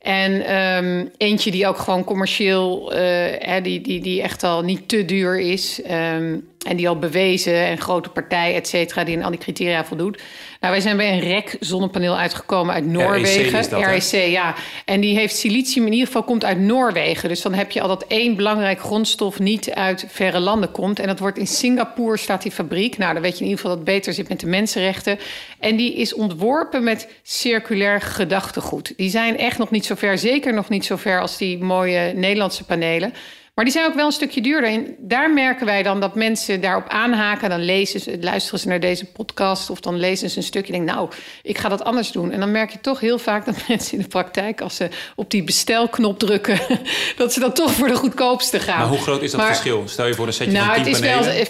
En ehm, eentje die ook gewoon commercieel... hè, die, die, die echt al niet te duur is. ehm, en die al bewezen en grote partij, et cetera... die aan al die criteria voldoet. Nou, wij zijn bij een REC zonnepaneel uitgekomen uit Noorwegen.
is dat, hè?
REC, ja. En die heeft silicium, in ieder geval komt uit Noorwegen. Dus dan heb je al dat één belangrijk grondstof niet uit verre landen komt. En dat wordt in Singapore, staat die fabriek. Nou, dan weet je in ieder geval dat het beter zit met de mensenrechten. En die is ontworpen met circulair gedachtegoed. Die zijn echt nog niet zo ver, zeker nog niet zo ver als die mooie Nederlandse panelen. Maar die zijn ook wel een stukje duurder. En daar merken wij dan dat mensen daarop aanhaken. Dan lezen ze, luisteren ze naar deze podcast of dan lezen ze een stukje. En denken, nou, ik ga dat anders doen. En dan merk je toch heel vaak dat mensen in de praktijk, als ze op die bestelknop drukken, dat ze dan toch voor de goedkoopste gaan.
Maar hoe groot is dat
Maar-
verschil? Stel je voor een setje
nou,
van
het
10
is
panelen.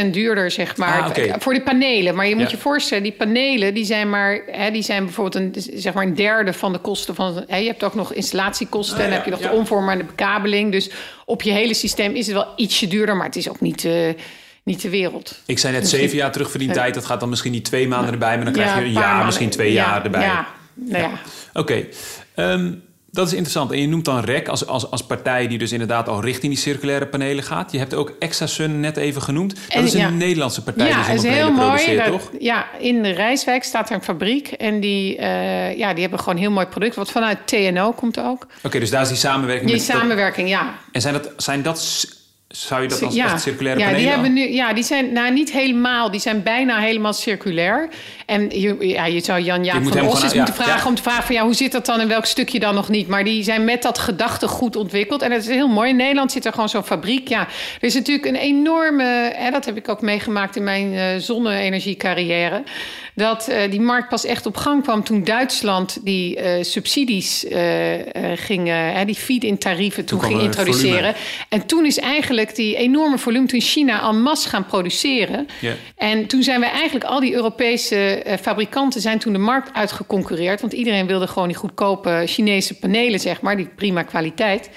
wel 50% duurder, zeg maar.
Ah.
Voor die panelen. Maar je moet
Ja.
je voorstellen, die panelen die zijn maar, hè, die zijn bijvoorbeeld een, zeg maar een derde van de kosten van. Hè, je hebt ook nog installatiekosten
Ah,
en
ja,
heb je nog
ja.
de omvorming en de bekabeling. Dus op je hele systeem is het wel ietsje duurder, maar het is ook niet, eh, niet de wereld.
Ik zei net
Misschien-
zeven jaar terugverdiend tijd. Dat gaat dan misschien niet twee maanden erbij, maar dan krijg je een jaar, misschien twee
Ja,
jaar erbij.
Ja, nou ja.
Oké, Ehm, dat is interessant. En je noemt dan REC als, als, als partij die dus inderdaad al richting die circulaire panelen gaat. Je hebt ook Exasun net even genoemd. Dat
En-
is een
ja.
Nederlandse partij
Ja,
die
is heel mooi. Dat-
toch?
Ja, in de Rijswijk staat er een fabriek. En die, eh, ja, die hebben gewoon heel mooi product. Wat vanuit TNO komt ook.
Oké, dus daar is die samenwerking.
Die
met dat-
samenwerking, ja.
en zijn dat, zijn dat, zou je dat als
ja,
echt circulaire
ja,
panelen?
die hebben nu, ja, die zijn nou niet helemaal, die zijn bijna helemaal circulair. En je, ja, je zou Jan Jaap
moet
van Os eens moeten vragen
ja.
om te vragen van ja, hoe zit dat dan en welk stukje dan nog niet? Maar die zijn met dat gedachtegoed ontwikkeld en het is heel mooi. In Nederland zit er gewoon zo'n fabriek. Ja, er is natuurlijk een enorme, hè, dat heb ik ook meegemaakt in mijn eh zonne-energie-carrière. Dat eh, die markt pas echt op gang kwam toen Duitsland die eh, subsidies ging, die feed-in tarieven toen,
kwam
ging
er
introduceren. En toen is eigenlijk die enorme volume toen China en masse gaan produceren.
Ja.
En toen zijn we eigenlijk al die Europese eh, fabrikanten zijn toen de markt uitgeconcurreerd. Want iedereen wilde gewoon die goedkope Chinese panelen, zeg maar, die prima kwaliteit.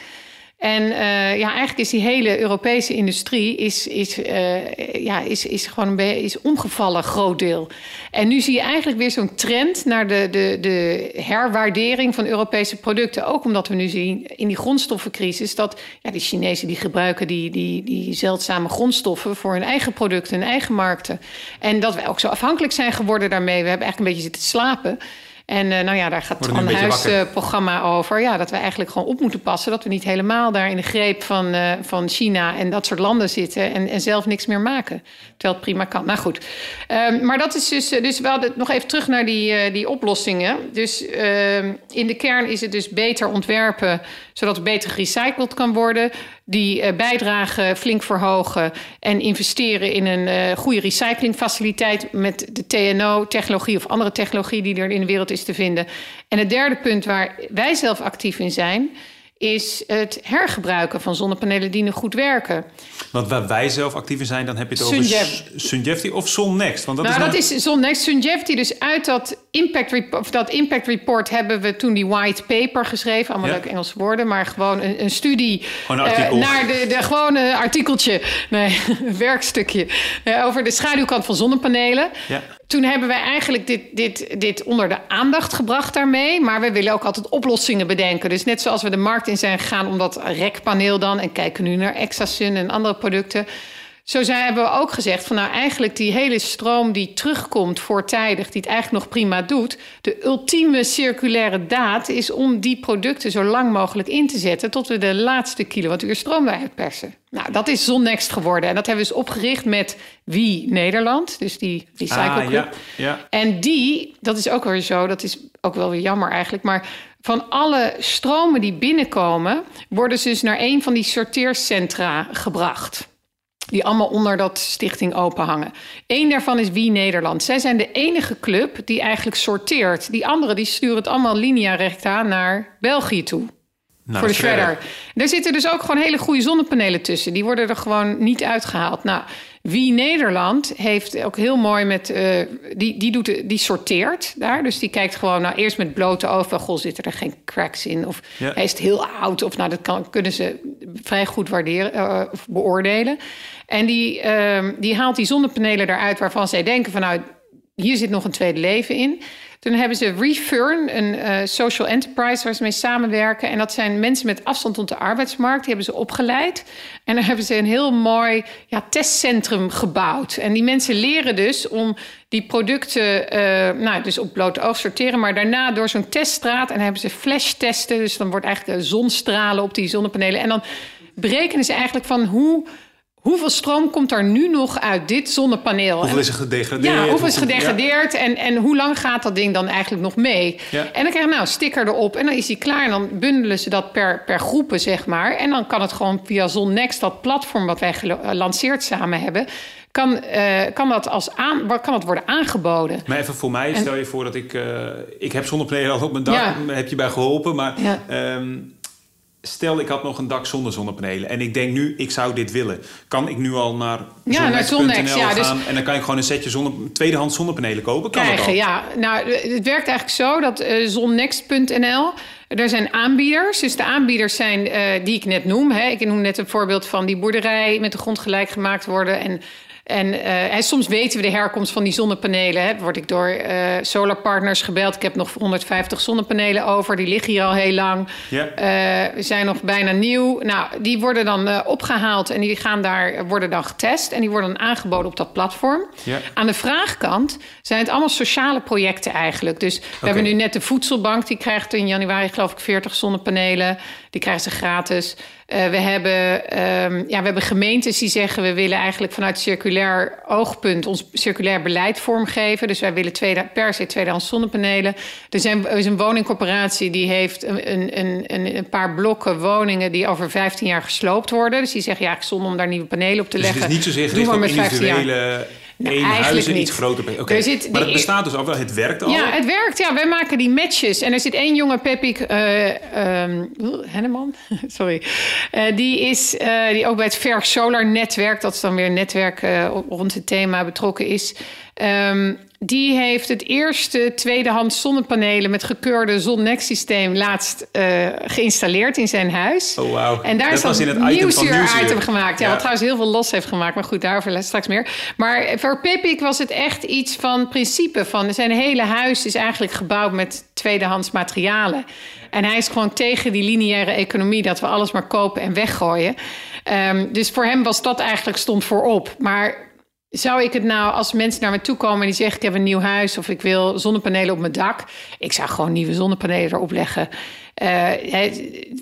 En eh, ja, eigenlijk is die hele Europese industrie is, is, eh, ja, is, is gewoon een is omgevallen, groot deel. En nu zie je eigenlijk weer zo'n trend naar de, de, de herwaardering van Europese producten. Ook omdat we nu zien in die grondstoffencrisis dat ja, die Chinezen die gebruiken die, die, die zeldzame grondstoffen voor hun eigen producten, hun eigen markten. En dat we ook zo afhankelijk zijn geworden daarmee. We hebben eigenlijk een beetje zitten slapen. En uh, nou ja, daar gaat het huisprogramma over. Ja, dat we eigenlijk gewoon op moeten passen. Dat we niet helemaal daar in de greep van, uh, van China en dat soort landen zitten. En, en zelf niks meer maken. Terwijl het prima kan. Nou goed. Um, maar dat is dus. Dus we hadden nog even terug naar die, die oplossingen. Dus ehm, in de kern is het dus beter ontwerpen. Zodat het beter gerecycled kan worden. Die bijdrage flink verhogen. En investeren in een goede recyclingfaciliteit. Met de TNO-technologie of andere technologie die er in de wereld is te vinden. En het derde punt waar wij zelf actief in zijn, is het hergebruiken van zonnepanelen die nu goed werken.
Want waar wij zelf actief in zijn, dan heb je het over Sunjefty of SunNext. Want dat
nou,
is
dat
nou-
is Zonnext. Sunjefty, dus uit dat impact, report, of dat impact report hebben we toen die white paper geschreven. Allemaal
Ja.
leuke Engelse woorden, maar gewoon een, een studie
Gewoon een
eh, naar de, de gewone artikeltje, nee, een werkstukje, eh, over de schaduwkant van zonnepanelen.
Ja.
Toen hebben wij eigenlijk dit, dit, dit onder de aandacht gebracht daarmee. Maar we willen ook altijd oplossingen bedenken. Dus net zoals we de markt in zijn gegaan om dat rekpaneel dan... en kijken nu naar Exasun en andere producten... Zo zijn, hebben we ook gezegd van nou eigenlijk die hele stroom die terugkomt voortijdig, die het eigenlijk nog prima doet. De ultieme circulaire daad is om die producten zo lang mogelijk in te zetten tot we de laatste kilowattuur stroom eruit persen. Nou, dat is Zonnext geworden. En dat hebben we dus opgericht met Wie Nederland, dus die Recycle
Ah, ja, ja.
En die, dat is ook weer zo, dat is ook wel weer jammer eigenlijk, maar van alle stromen die binnenkomen, worden ze dus naar een van die sorteercentra gebracht. Die allemaal onder dat stichting open hangen. Eén daarvan is Wie Nederland. Zij zijn de enige club die eigenlijk sorteert. Die anderen die sturen het allemaal linea recta naar België toe.
Nou,
voor de
shredder.
shredder. Daar zitten dus ook gewoon hele goede zonnepanelen tussen. Die worden er gewoon niet uitgehaald. Nou, Wie Nederland heeft ook heel mooi met... eh, die, die, doet, die sorteert daar. Dus die kijkt gewoon nou, eerst met blote ogen... van, goh, zitten er geen cracks in? Of
Ja.
hij is het heel oud? Of nou, dat kan, kunnen ze vrij goed waarderen, eh, of beoordelen. En die, ehm, die haalt die zonnepanelen eruit waarvan zij denken van... nou, hier zit nog een tweede leven in. Toen hebben ze Refurn, een eh, social enterprise waar ze mee samenwerken. En dat zijn mensen met afstand tot de arbeidsmarkt. Die hebben ze opgeleid. En daar hebben ze een heel mooi ja, testcentrum gebouwd. En die mensen leren dus om die producten eh, nou, dus op blote oog sorteren. Maar daarna door zo'n teststraat. En dan hebben ze flashtesten. Dus dan wordt eigenlijk zonstralen op die zonnepanelen. En dan berekenen ze eigenlijk van hoe... Hoeveel stroom komt er nu nog uit dit zonnepaneel?
Hoeveel is er gedegradeerd?
ja, hoeveel is gedegradeerd en, en hoe lang gaat dat ding dan eigenlijk nog mee?
Ja.
En dan krijg je nou een sticker erop en dan is die klaar. En dan bundelen ze dat per, per groepen, zeg maar. En dan kan het gewoon via ZonNext, dat platform wat wij gelanceerd samen hebben... Kan, eh, kan, dat als aan, kan dat worden aangeboden.
Maar even voor mij, stel je voor dat ik... eh, ik heb zonnepanelen al op mijn dak,
Ja.
heb je bij geholpen. Maar
Ja.
Stel ik had nog een dak zonder zonnepanelen. En ik denk nu, ik zou dit willen. Kan ik nu al naar
Ja, naar
zonnex.nl
Zonnex, ja, dus-
gaan... en dan kan ik gewoon een setje zonne, tweedehands zonnepanelen kopen? Kan
krijgen. Ja, nou, het werkt eigenlijk zo dat eh zonnext.nl. Er zijn aanbieders. Dus de aanbieders zijn eh, die ik net noem. Hè. Ik noem net een voorbeeld van die boerderij met de grond gelijk gemaakt worden. En, en, eh, en soms weten we de herkomst van die zonnepanelen. Hè. Word ik door eh solarpartners gebeld. Ik heb nog 150 zonnepanelen over. Die liggen hier al heel lang.
Ja.
Eh, we zijn nog bijna nieuw. Nou, die worden dan eh, opgehaald en die gaan daar, worden dan getest. En die worden dan aangeboden op dat platform. Aan de vraagkant zijn het allemaal sociale projecten eigenlijk. Dus we hebben nu net de voedselbank. Die krijgt in januari geloof ik 40 zonnepanelen. Die krijgen ze gratis. Eh, we, hebben, ehm, ja, we hebben gemeentes die zeggen... we willen eigenlijk vanuit circulair oogpunt... ons circulair beleid vormgeven. Dus wij willen tweede, per se tweedehands zonnepanelen. Er, zijn, er is een woningcorporatie die heeft een, een, een, een paar blokken woningen... die over 15 jaar gesloopt worden. Dus die zeggen ja, zonde om daar nieuwe panelen op te
Dus
leggen.
het is niet zozeer gericht
maar
op
met 15 jaar.
individuele
Nou,
één huis
niet.
iets groter... Oké,
Er zit-
maar het bestaat dus al wel, het werkt al.
Ja, het werkt. Ja, wij maken die matches. En er zit één jonge Pepik eh ehm, Henneman, sorry. Eh, die is eh, die ook bij het Verk Solar Netwerk, dat is dan weer een netwerk rond het thema betrokken is. Ehm, die heeft het eerste tweedehands zonnepanelen met gekeurde Zonnex-systeem laatst eh, geïnstalleerd in zijn huis.
Oh, wauw.
En daar
Dat
is dat
in het item
nieuwsuur item gemaakt. Ja,
Ja.
wat trouwens heel veel los heeft gemaakt. Maar goed, daarover straks meer. Maar voor Pipik was het echt iets van principe. Van zijn hele huis is eigenlijk gebouwd met tweedehands materialen. En hij is gewoon tegen die lineaire economie... dat we alles maar kopen en weggooien. Ehm, dus voor hem was dat eigenlijk stond voorop. Maar zou ik het nou, als mensen naar me toe komen en die zeggen: Ik heb een nieuw huis of ik wil zonnepanelen op mijn dak. Ik zou gewoon nieuwe zonnepanelen erop leggen. Eh,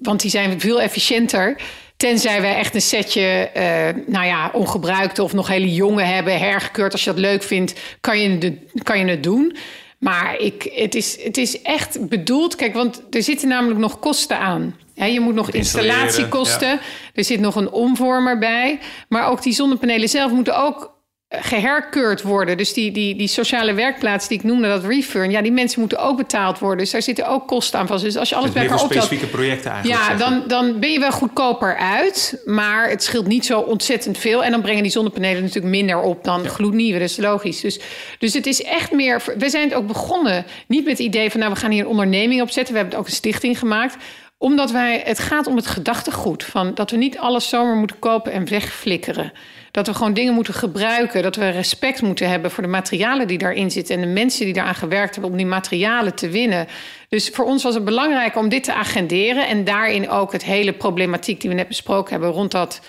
want die zijn veel efficiënter. Tenzij wij echt een setje, eh, nou ja, ongebruikte of nog hele jonge hebben, hergekeurd. Als je dat leuk vindt, kan je het, kan je het doen. Maar ik, het, is, het is echt bedoeld. Kijk, want er zitten namelijk nog kosten aan. Je moet nog installatiekosten. Er zit nog een omvormer bij. Maar ook die zonnepanelen zelf moeten ook geherkeurd worden. Dus die, die, die sociale werkplaats die ik noemde, dat refurn... ja, die mensen moeten ook betaald worden. Dus daar zitten ook kosten aan vast. Dus als je alles
Het
bij elkaar optelt...
specifieke projecten eigenlijk.
Ja, dan, dan ben je wel goedkoper uit. Maar het scheelt niet zo ontzettend veel. En dan brengen die zonnepanelen natuurlijk minder op dan gloednieuwe. Dat is logisch. Dus, dus het is echt meer... We zijn het ook begonnen. Niet met het idee van... nou, we gaan hier een onderneming opzetten. We hebben ook een stichting gemaakt omdat wij, het gaat om het gedachtegoed. Van dat we niet alles zomaar moeten kopen en wegflikkeren. Dat we gewoon dingen moeten gebruiken. Dat we respect moeten hebben voor de materialen die daarin zitten. En de mensen die daaraan gewerkt hebben om die materialen te winnen. Dus voor ons was het belangrijk om dit te agenderen. En daarin ook het hele problematiek die we net besproken hebben rond dat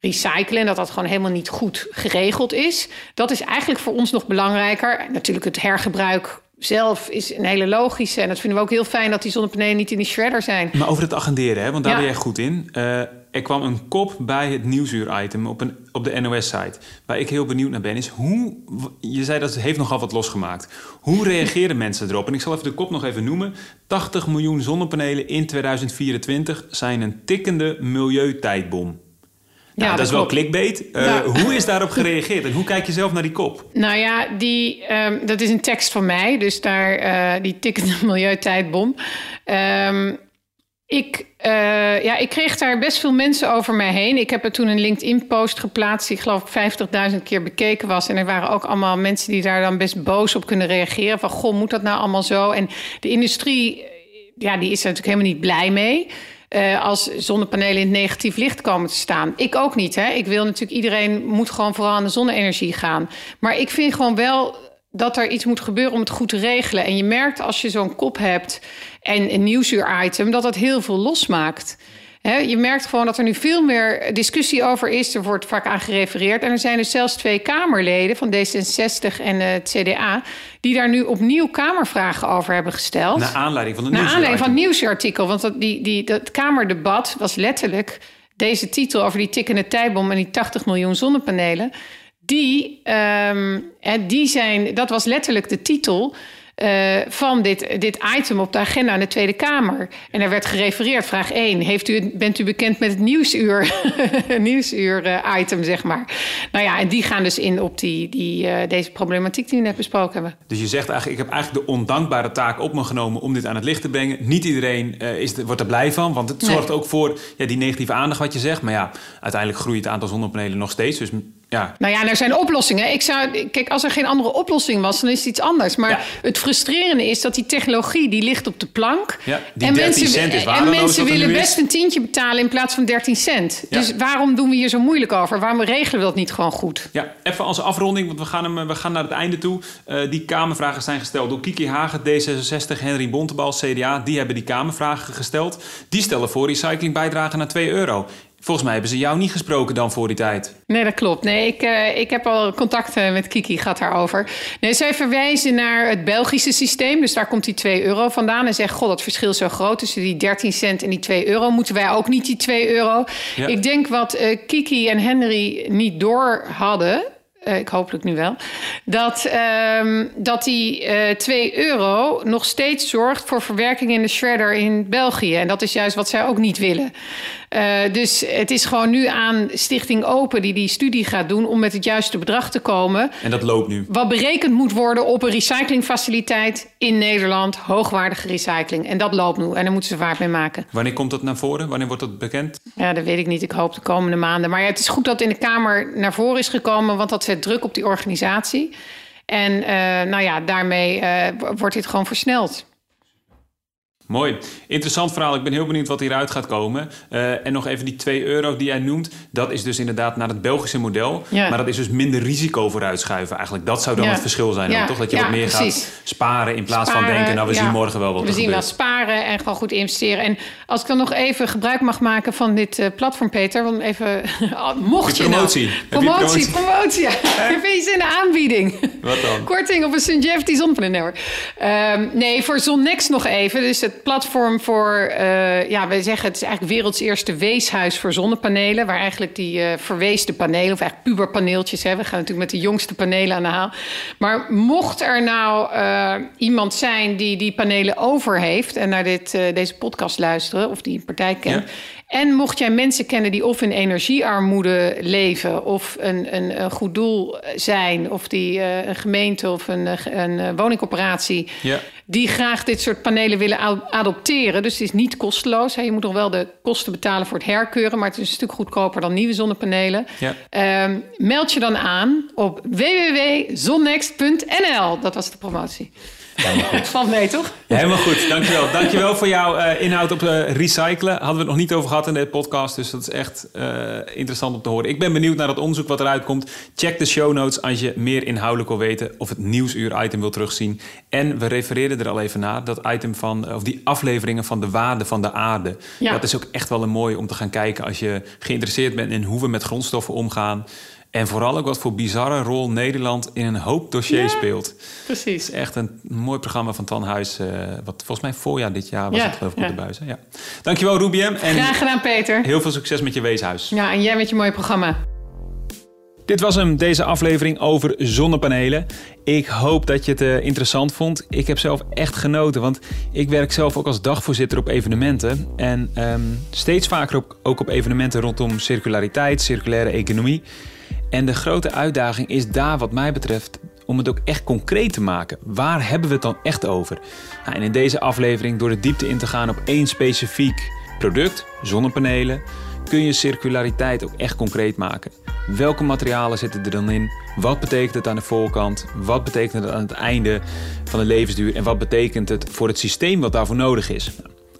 recyclen. En dat dat gewoon helemaal niet goed geregeld is. Dat is eigenlijk voor ons nog belangrijker. Natuurlijk het hergebruik zelf is een hele logische. En dat vinden we ook heel fijn dat die zonnepanelen niet in die shredder zijn.
Maar over het agenderen, hè, want daar
Ja.
ben jij goed in. Eh, er kwam een kop bij het nieuwsuur-item op, een, op de NOS-site. Waar ik heel benieuwd naar ben, is hoe... Je zei dat het heeft nogal wat losgemaakt. Hoe reageren mensen erop? En ik zal even de kop nog even noemen. 80 miljoen zonnepanelen in 2024 zijn een tikkende milieutijdbom. Nou,
Ja,
dat, is wel clickbait. Eh,
Ja.
Hoe is daarop gereageerd en hoe kijk je zelf naar die kop?
Nou ja, die, ehm, dat is een tekst van mij, dus daar eh, die tikkende milieutijdbom. Ehm, ik, eh, ja, ik kreeg daar best veel mensen over mij heen. Ik heb er toen een LinkedIn-post geplaatst, die geloof ik 50.000 keer bekeken was. En er waren ook allemaal mensen die daar dan best boos op kunnen reageren. Van, goh, moet dat nou allemaal zo? En de industrie, ja, die is er natuurlijk helemaal niet blij mee. eh, als zonnepanelen in het negatief licht komen te staan. Ik ook niet. Hè? Ik wil natuurlijk iedereen moet gewoon vooral aan de zonne-energie gaan. Maar ik vind gewoon wel dat er iets moet gebeuren om het goed te regelen. En je merkt als je zo'n kop hebt en een nieuwsuur-item... dat dat heel veel losmaakt. Je merkt gewoon dat er nu veel meer discussie over is. Er wordt vaak aan gerefereerd. En er zijn dus zelfs twee Kamerleden van D66 en eh, het CDA... die daar nu opnieuw Kamervragen over hebben gesteld.
Naar aanleiding van de
Naar aanleiding van het nieuwsartikel. Want dat, die, die, dat Kamerdebat was letterlijk deze titel over die tikkende tijdbom en die 80 miljoen zonnepanelen. Die, ehm, die zijn, dat was letterlijk de titel. Eh, van dit, dit item op de agenda in de Tweede Kamer. En er werd gerefereerd, vraag 1. Heeft u, bent u bekend met het nieuwsuur, nieuwsuur eh, item, zeg maar? Nou ja, en die gaan dus in op die, die, eh, deze problematiek die we net besproken hebben.
Dus je zegt eigenlijk, ik heb eigenlijk de ondankbare taak op me genomen om dit aan het licht te brengen. Niet iedereen is wordt er blij van, want het
Nee.
zorgt ook voor ja, die negatieve aandacht wat je zegt. Maar ja, uiteindelijk groeit het aantal zonnepanelen nog steeds. Dus ja,
Nou ja, en er zijn oplossingen. Ik zou, kijk, als er geen andere oplossing was, dan is het iets anders. Maar
Ja.
het frustrerende is dat die technologie die ligt op de plank.
Ja, die 13 cent is
en mensen willen best een tientje betalen in plaats van 13 cent.
Ja.
Dus waarom doen we hier zo moeilijk over? Waarom regelen we dat niet gewoon goed?
Ja, even als afronding, want we gaan, hem, we gaan naar het einde toe. Eh, die Kamervragen zijn gesteld door Kiki Hagen, D66, Henry Bontebal, CDA. Die hebben die Kamervragen gesteld. Die stellen voor recyclingbijdrage naar 2 euro. Volgens mij hebben ze jou niet gesproken dan voor die tijd.
Nee, dat klopt. Nee, ik, eh, ik heb al contacten met Kiki gehad daarover. Nee, zij verwijzen naar het Belgische systeem. Dus daar komt die 2 euro vandaan. En zegt, god, dat verschil is zo groot tussen die 13 cent en die 2 euro. Moeten wij ook niet die 2 euro?
Ja.
Ik denk wat eh, Kiki en Henry niet door hadden... eh, ik hopelijk nu wel, dat, ehm, dat die eh 2 euro nog steeds zorgt voor verwerking in de shredder in België. En dat is juist wat zij ook niet willen. Uh, dus het is gewoon nu aan Stichting Open die die studie gaat doen om met het juiste bedrag te komen.
En dat loopt nu.
Wat berekend moet worden op een recyclingfaciliteit in Nederland, hoogwaardige recycling. En dat loopt nu en daar moeten ze vaart mee maken.
Wanneer komt dat naar voren? Wanneer wordt dat bekend?
Ja, dat weet ik niet. Ik hoop de komende maanden. Maar ja, het is goed dat het in de Kamer naar voren is gekomen, want dat zet druk op die organisatie. En uh, nou ja, daarmee uh, wordt dit gewoon versneld.
Mooi. Interessant verhaal. Ik ben heel benieuwd wat hieruit gaat komen. Uh, en nog even die 2 euro die jij noemt. Dat is dus inderdaad naar het Belgische model. Ja. Maar dat is dus minder risico vooruitschuiven eigenlijk. Dat zou dan ja. het verschil zijn. Ja. Toch? Dat je wat meer precies. gaat sparen in plaats sparen, van denken... nou, we zien morgen wel wat
we zien wel sparen en gewoon goed investeren. En als ik dan nog even gebruik mag maken van dit uh, platform, Peter. Want even, mocht je
promotie.
Nou, promotie, promotie. Ja. Heb je in de aanbieding?
Wat dan?
Korting op een St. Jeff die. Um, nee, voor ZonNext nog even. Dus het platform voor, uh, ja, wij zeggen het is eigenlijk werelds eerste weeshuis voor zonnepanelen. Waar eigenlijk die uh, verweesde panelen, of eigenlijk puberpaneeltjes, hè, we gaan natuurlijk met de jongste panelen aan de haal. Maar mocht er nou uh, iemand zijn die die panelen over heeft en naar dit, deze podcast luisteren, of die een partij kent. En mocht jij mensen kennen die of in energiearmoede leven, of een, een, een goed doel zijn, of die uh, een gemeente of een, een woningcorporatie, ja. die graag dit soort panelen willen adopteren. Dus het is niet kosteloos. Hè. Je moet nog wel de kosten betalen voor het herkeuren, maar het is een stuk goedkoper dan nieuwe zonnepanelen. Ja. Um, meld je dan aan op www.zonnext.nl. Dat was de promotie. Valt mee, toch?
Ja, helemaal goed, dankjewel. Dankjewel voor jouw uh, inhoud op uh, recyclen. Hadden we het nog niet over gehad in de podcast, dus dat is echt uh, interessant om te horen. Ik ben benieuwd naar het onderzoek wat eruit komt. Check de show notes als je meer inhoudelijk wil weten of het nieuwsuur-item wil terugzien. En we refereerden er al even naar, dat item van, of die afleveringen van de waarde van de aarde. Ja. Dat is ook echt wel een mooi om te gaan kijken als je geïnteresseerd bent in hoe we met grondstoffen omgaan. En vooral ook wat voor bizarre rol Nederland in een hoop dossiers ja, speelt.
Precies.
Het is echt een mooi programma van Tan Huis. Uh, wat volgens mij voorjaar dit jaar was ja, het geloof ik ja. op de buis. Ja. Dankjewel Rubiem.
En Graag gedaan Peter.
Heel veel succes met je weeshuis.
Ja, en jij met je mooie programma.
Dit was hem, deze aflevering over zonnepanelen. Ik hoop dat je het uh, interessant vond. Ik heb zelf echt genoten, want ik werk zelf ook als dagvoorzitter op evenementen. En um, steeds vaker op, ook op evenementen rondom circulariteit, circulaire economie. En de grote uitdaging is daar, wat mij betreft, om het ook echt concreet te maken. Waar hebben we het dan echt over? Nou, en in deze aflevering, door de diepte in te gaan op één specifiek product, zonnepanelen, kun je circulariteit ook echt concreet maken. Welke materialen zitten er dan in? Wat betekent het aan de voorkant? Wat betekent het aan het einde van de levensduur? En wat betekent het voor het systeem wat daarvoor nodig is?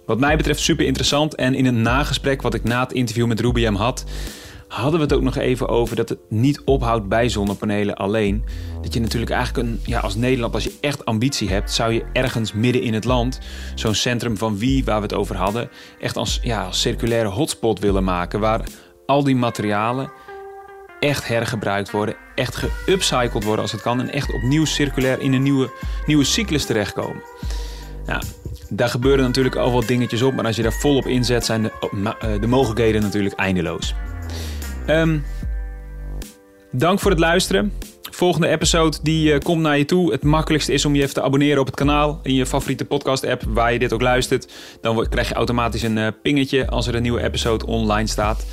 Wat mij betreft super interessant. En in een nagesprek wat ik na het interview met Rubiam had, hadden we het ook nog even over dat het niet ophoudt bij zonnepanelen alleen. Dat je natuurlijk eigenlijk een, ja, als Nederland, als je echt ambitie hebt, zou je ergens midden in het land, zo'n centrum van wie, waar we het over hadden, echt als, ja, als circulaire hotspot willen maken. Waar al die materialen echt hergebruikt worden, echt geupcycled worden als het kan en echt opnieuw circulair in een nieuwe, nieuwe cyclus terechtkomen. Nou, daar gebeuren natuurlijk al wat dingetjes op, maar als je daar volop inzet, zijn de, eh, de mogelijkheden natuurlijk eindeloos. Um, dank voor het luisteren. Volgende episode die uh, komt naar je toe. Het makkelijkste is om je even te abonneren op het kanaal in je favoriete podcast app waar je dit ook luistert. Dan krijg je automatisch een uh, pingetje als er een nieuwe episode online staat.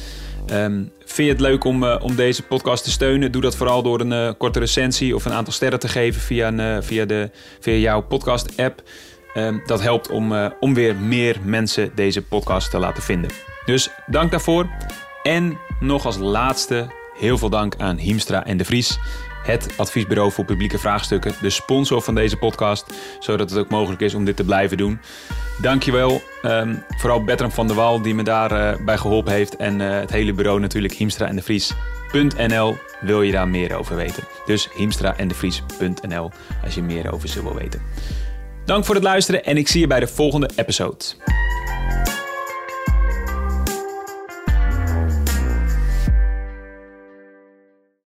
Um, vind je het leuk om, uh, om deze podcast te steunen? Doe dat vooral door een korte recensie of een aantal sterren te geven via, een, via, de, via jouw podcast app. Um, dat helpt om, om weer meer mensen deze podcast te laten vinden. Dus dank daarvoor. En nog als laatste heel veel dank aan Hiemstra en de Vries, het adviesbureau voor publieke vraagstukken, de sponsor van deze podcast, zodat het ook mogelijk is om dit te blijven doen. Dankjewel. Um, vooral Bertram van der Wal die me daarbij uh, bij geholpen heeft en uh, het hele bureau natuurlijk Hiemstra en de Vries.nl wil je daar meer over weten. Dus Hiemstra en de Vries.nl als je meer over ze wil weten. Dank voor het luisteren en ik zie je bij de volgende episode.